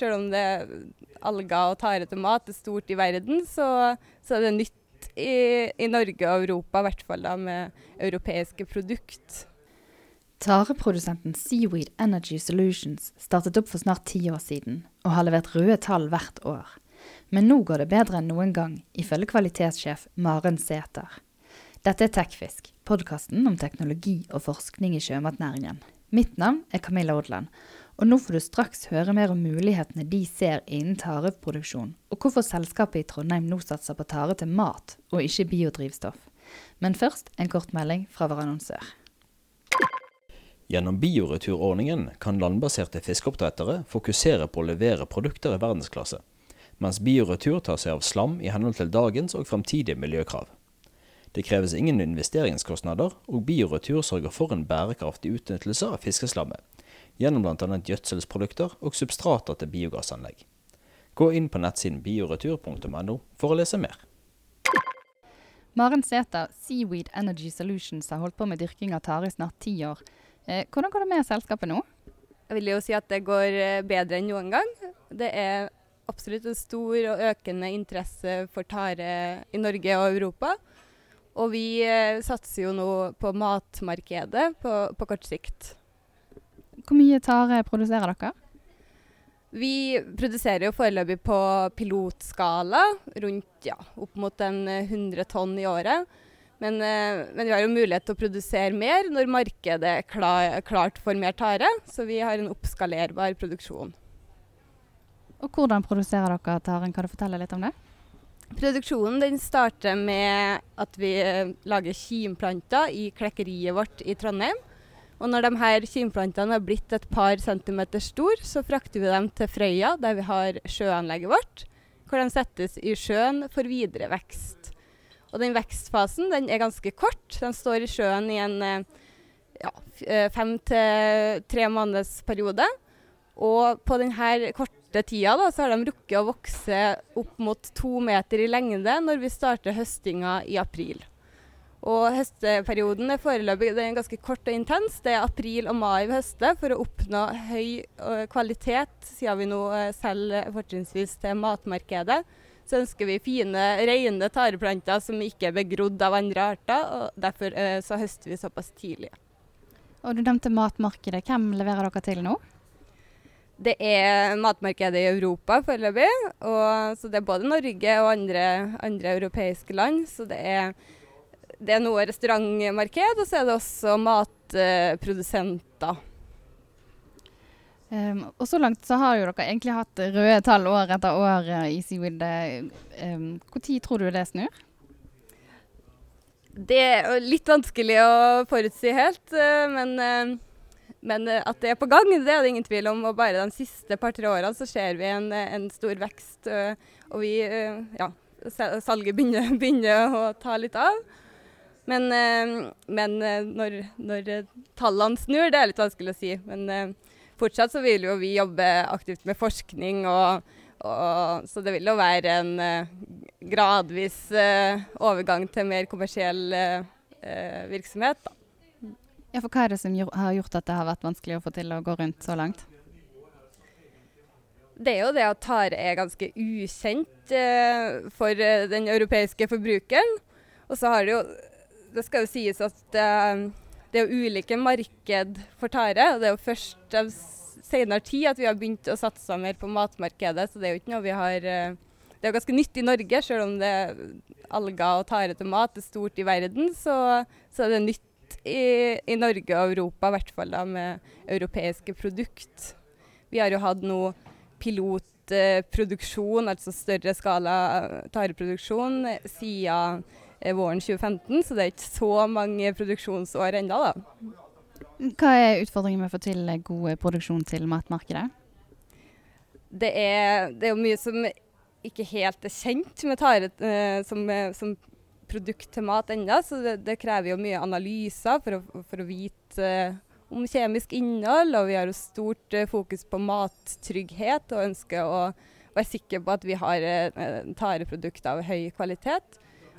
Selv om det er alger og tare til mat er stort i verden, så, så er det nytt i, i, Norge og Europa, i hvert fall da med europeiske produkt. Tareprodusenten Seaweed Energy Solutions startet opp for snart ti år siden, og har levert røde tall hvert år. Men nå går det bedre enn noen gang, ifølge kvalitetssjef Maren Sæther. Dette er Tekfisk, podkasten om teknologi og forskning i sjømatnæringen. Mitt navn er Camilla Odland, og nå får du straks høre mer om mulighetene de ser innen tareproduksjon, og hvorfor selskapet i Trondheim nå satser på tare til mat og ikke biodrivstoff. Men først en kort melding fra vår annonsør. Gjennom bioreturordningen kan landbaserte fiskeoppdrettere fokusere på å levere produkter i verdensklasse, mens bioretur tar seg av slam i henhold til dagens og fremtidige miljøkrav. Det kreves ingen investeringskostnader, og bioretur sørger for en bærekraftig utnyttelse av fiskeslammet, gjennom bl.a. gjødselsprodukter og substrater til biogassanlegg. Gå inn på nettsiden bioretur.no for å lese mer. Maren Sæther, Seaweed Energy Solutions, har holdt på med dyrking av tare i snart ti år. Eh, hvordan går det med selskapet nå? Jeg vil jo si at det går eh, bedre enn noen gang. Det er absolutt en stor og økende interesse for tare i Norge og Europa. Og vi eh, satser jo nå på matmarkedet på, på kort sikt. Hvor mye tare produserer dere? Vi produserer jo foreløpig på pilotskala, rundt ja, opp mot en 100 tonn i året. Men, eh, men, vi har jo mulighet til å produsere mer når markedet er klar, klart for mer tare. Så vi har en oppskalerbar produksjon. Og Hvordan produserer dere taren? Kan du fortelle litt om det? Produksjonen den starter med at vi eh, lager kimplanter i klekkeriet vårt i Trondheim. Og når de her kimplantene har blitt et par centimeter store, så frakter vi dem til Frøya, der vi har sjøanlegget vårt, hvor de settes i sjøen for videre vekst. Og den vekstfasen den er ganske kort. Den står i sjøen i en eh, ja, eh, fem til tre måneders periode. Og på denne korte tida da, så har de rukket å vokse opp mot to meter i lengde når vi starter høstinga i april. Og høsteperioden er foreløpig er ganske kort og intens. Det er april og mai vi høster for å oppnå høy uh, kvalitet, siden vi nå uh, selger fortrinnsvis til matmarkedet. Så ønsker vi fine, rene tareplanter som ikke er begrodd av andre arter. og Derfor uh, så høster vi såpass tidlig. Og Du nevnte matmarkedet. Hvem leverer dere til nå? Det er matmarkedet i Europa foreløpig. Så det er både Norge og andre, andre europeiske land. Så det er det er noe restaurantmarked, og så er det også matprodusenter. Um, og så langt så har jo dere egentlig hatt røde tall år etter år i Seaweed. Um, Når tror du det snur? Det er litt vanskelig å forutsi helt, uh, men, uh, men at det er på gang, det er det ingen tvil om. Og bare de siste par-tre årene så ser vi en, en stor vekst. og vi, ja, salget begynner, begynner å ta litt av. Men, eh, men eh, når, når, tallene snur, det er litt vanskelig å si. Men eh, fortsatt så vil jo vi jobbe aktivt med forskning, og, og, så det vil jo være en gradvis overgang til mer kommersiell virksomhet. Da. Ja, for Hva er det som har gjort at det har vært vanskelig å få til å gå rundt så langt? Det er jo det at tare er ganske ukjent eh, for den europeiske forbrukeren. Og så har det jo det skal jo sies at uh, det er jo ulike marked for tare. og Det er jo først av senere tid at vi har begynt å satse mer på matmarkedet. Så det er jo ikke noe vi har uh, Det er ganske nytt i Norge, selv om det alger og tare til mat er stort i verden. Så, så er det nytt i, i, Norge og Europa, i hvert fall da, med europeiske produkt. Vi har jo hatt noe pilotproduksjon, altså større skala tareproduksjon, siden Eh, våren 2015, så det er ikke så mange produksjonsår ennå, da. Hva er utfordringen med å få til god produksjon til matmarkedet? Det er, det er jo mye som ikke helt er kjent med tare eh, som, som, produkt til mat ennå, så det, det, krever jo mye analyser for å, for å vite eh, om kjemisk innhold. Og vi har jo stort eh, fokus på mattrygghet og ønsker å være sikre på at vi har eh, tareprodukter av høy kvalitet.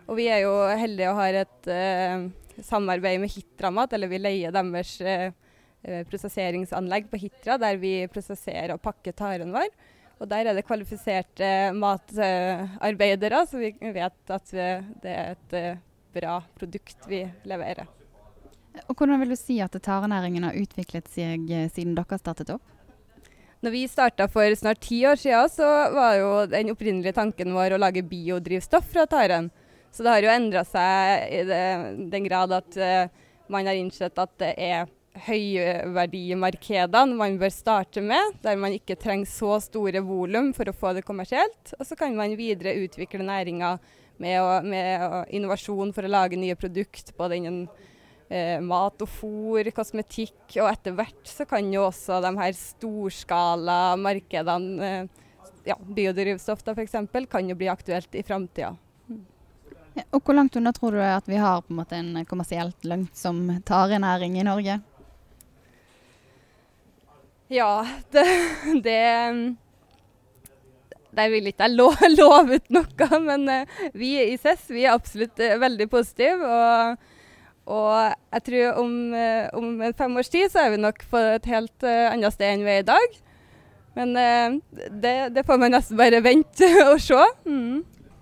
Og vi er jo heldige og har et eh, samarbeid med Hitramat, eller vi leier deres eh, eh, prosesseringsanlegg på Hitra, der vi prosesserer og pakker taren vår. Og der er det kvalifiserte matarbeidere, så vi vet at vi, det er et uh, bra produkt vi leverer. Og Hvordan vil du si at tarenæringen har utviklet seg eh, siden dere startet opp? Når vi starta for snart ti år siden, så var jo den opprinnelige tanken vår å lage biodrivstoff fra taren. Så det har jo endra seg i det, den grad at uh, man har innsett at det er høyverdimarkedene man bør starte med, der man ikke trenger så store volum for å få det kommersielt. Og så kan man videre utvikle næringa med, med, innovasjon for å lage nye produkt, både innen eh, mat og fôr, kosmetikk. Og etter hvert så kan jo også de her storskala markedene, eh, ja, biodrivstoff da f.eks., kan jo bli aktuelt i framtida. Og Hvor langt unna tror du at vi har en en kommersielt lønnsom tarenæring i Norge? Ja, det, det de vil ikke jeg lov, love ut noe, men uh, vi i SES vi er absolutt uh, veldig positive. Og, og, jeg tror om, uh, om, fem års tid så er vi nok på et helt annet sted enn vi er i dag. Men det, det, får man nesten bare vente og se. Mm.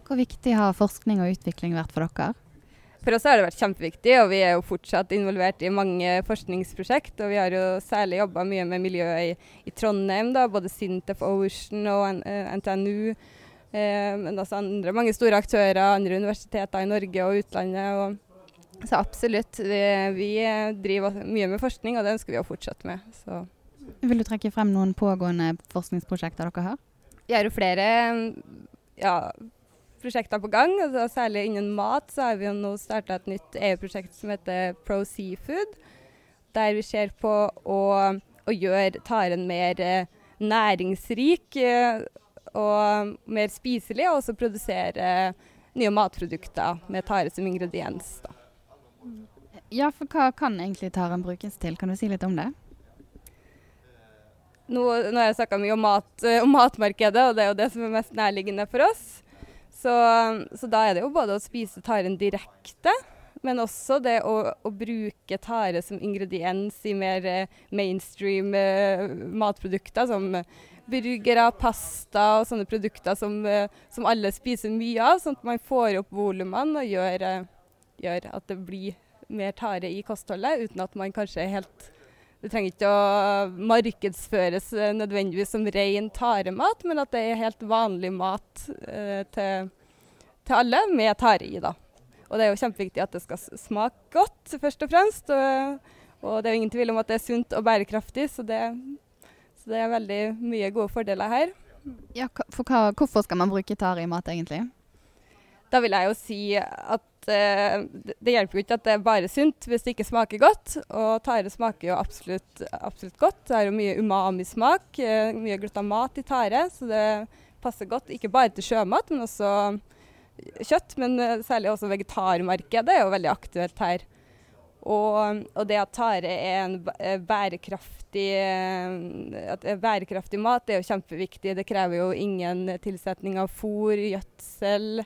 Hvor viktig har forskning og utvikling vært for dere? For oss har det vært kjempeviktig, og vi er jo fortsatt involvert i mange forskningsprosjekt. Og vi har jo særlig jobba mye med miljøet i, i, Trondheim, da, både Sintef Ocean og NTNU. Eh, men også andre, mange store aktører, andre universiteter i Norge og utlandet. Og, så absolutt. Vi, vi, driver mye med forskning, og det ønsker vi å fortsette med. Så. Vil du trekke frem noen pågående forskningsprosjekter dere har? Vi har jo flere ja, prosjekter på gang. Altså, særlig innen mat så har vi jo nå starta et nytt EU-prosjekt som heter Pro Seafood. Der vi ser på å, å gjøre taren mer eh, næringsrik eh, og mer spiselig, og også produsere nye matprodukter med tare som ingrediens. Da. Ja, for hva kan egentlig taren brukes til? Kan du si litt om det? Nå, nå har jeg snakka mye om, mat, eh, om matmarkedet, og det er jo det som er mest nærliggende for oss. Så, så, da er det jo både å spise taren direkte, men også det å, å bruke tare som ingrediens i mer eh, mainstream eh, matprodukter, som burgere, pasta og sånne produkter som, eh, som, alle spiser mye av, sånn at man får opp volumene og gjør, eh, gjør, at det blir mer tare i kostholdet, uten at man kanskje er helt det trenger ikke å markedsføres eh, nødvendigvis som ren taremat, men at det er helt vanlig mat eh, til, til, alle med tare i. da. Og det er jo kjempeviktig at det skal smake godt, først og fremst. Og, og det er jo ingen tvil om at det er sunt og bærekraftig, så det, så det er veldig mye gode fordeler her. Ja, for hva, Hvorfor skal man bruke tare i mat, egentlig? Da vil jeg jo si at uh, det hjelper jo ikke at det er bare sunt hvis det ikke smaker godt. Og tare smaker jo absolutt, absolutt godt. Det har jo mye umami-smak, uh, mye glutamat i tare. Så det passer godt ikke bare til sjømat, men også kjøtt. Men uh, særlig også vegetarmarkedet er jo veldig aktuelt her. Og, og, det at tare er en bærekraftig, bærekraftig mat, det er jo kjempeviktig. Det krever jo ingen tilsetning av fôr, gjødsel.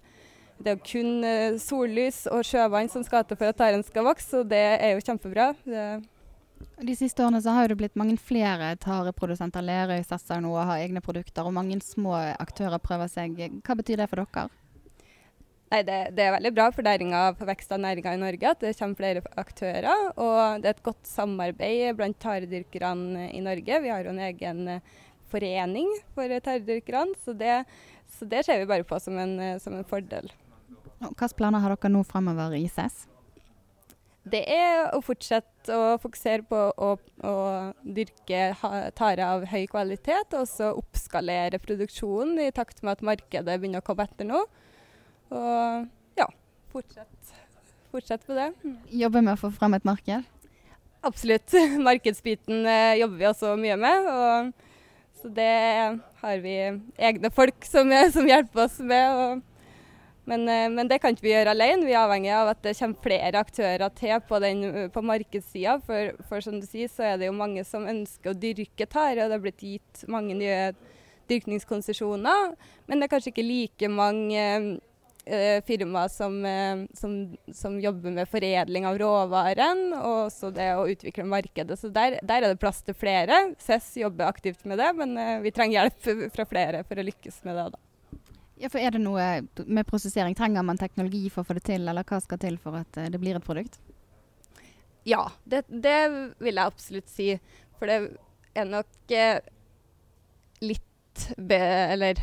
Det er kun uh, sollys og sjøvann som skal til for at taren skal vokse, og det er jo kjempebra. Det de siste årene så har det blitt mange flere tareprodusenter. Lerøy satser nå og har egne produkter, og mange små aktører prøver seg. Hva betyr det for dere? Nei, det, det, er veldig bra for, for vekst av næringa i Norge at det kommer flere aktører. Og det er et godt samarbeid blant taredyrkerne i Norge. Vi har jo en egen eh, forening for taredyrkerne, så, så det, ser vi bare på som en, eh, som en fordel. Hvilke planer har dere nå fremover i SES? Det er å fortsette å fokusere på å, å dyrke tare av høy kvalitet, og så oppskalere produksjonen i takt med at markedet begynner å komme etter nå. Og ja, fortsette fortsett på det. Jobber Jobbe med å få frem et marked? Absolutt. Markedsbiten eh, jobber vi også mye med. Og, så det har vi egne folk som, som hjelper oss med. Og, men, eh, men, det kan ikke vi gjøre alene. Vi er avhengig av at det kommer flere aktører til på, på markedssida. For, for, som du sier, så er det jo mange som ønsker å dyrke tare, og det har blitt gitt mange nye dyrkningskonsesjoner. Men det er kanskje ikke like mange eh, firmaer som, eh, som, som, jobber med foredling av råvaren, og også det å utvikle markedet. Så der, der er det plass til flere. SES jobber aktivt med det, men eh, vi trenger hjelp fra flere for å lykkes med det. da. Ja, for Er det noe med prosessering? Trenger man teknologi for å få det til, eller hva skal til for at det blir et produkt? Ja, det, det vil jeg absolutt si. For det er nok eh, litt be, Eller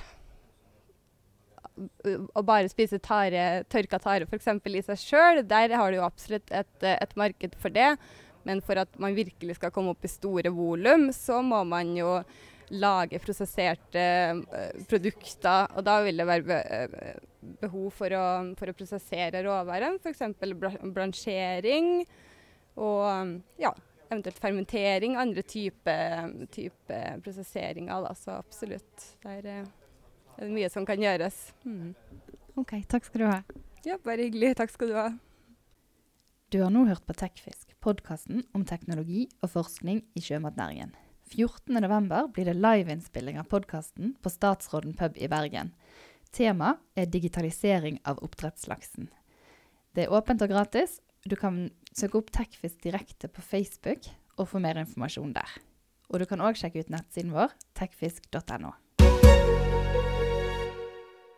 å bare spise tare, tørka tare f.eks. i seg sjøl, der har du jo absolutt et, et, marked for det. Men for at man virkelig skal komme opp i store volum, så må man jo lage prosesserte uh, produkter. Og da vil det være uh, behov for å, for å prosessere råværen, f.eks. blansjering og ja, eventuelt fermentering. Andre typer type prosesseringer. Da, så absolutt. Der, er det er mye som kan gjøres. Mm. OK, takk skal du ha. Ja, bare hyggelig. Takk skal du ha. Du har nå hørt på Tekfisk, podkasten om teknologi og forskning i sjømatnæringen. 14.11 blir det liveinnspilling av podkasten på Statsråden pub i Bergen. Tema er digitalisering av oppdrettslaksen. Det er åpent og gratis. Du kan søke opp Tekfisk direkte på Facebook og få mer informasjon der. Og du kan òg sjekke ut nettsiden vår tekfisk.no.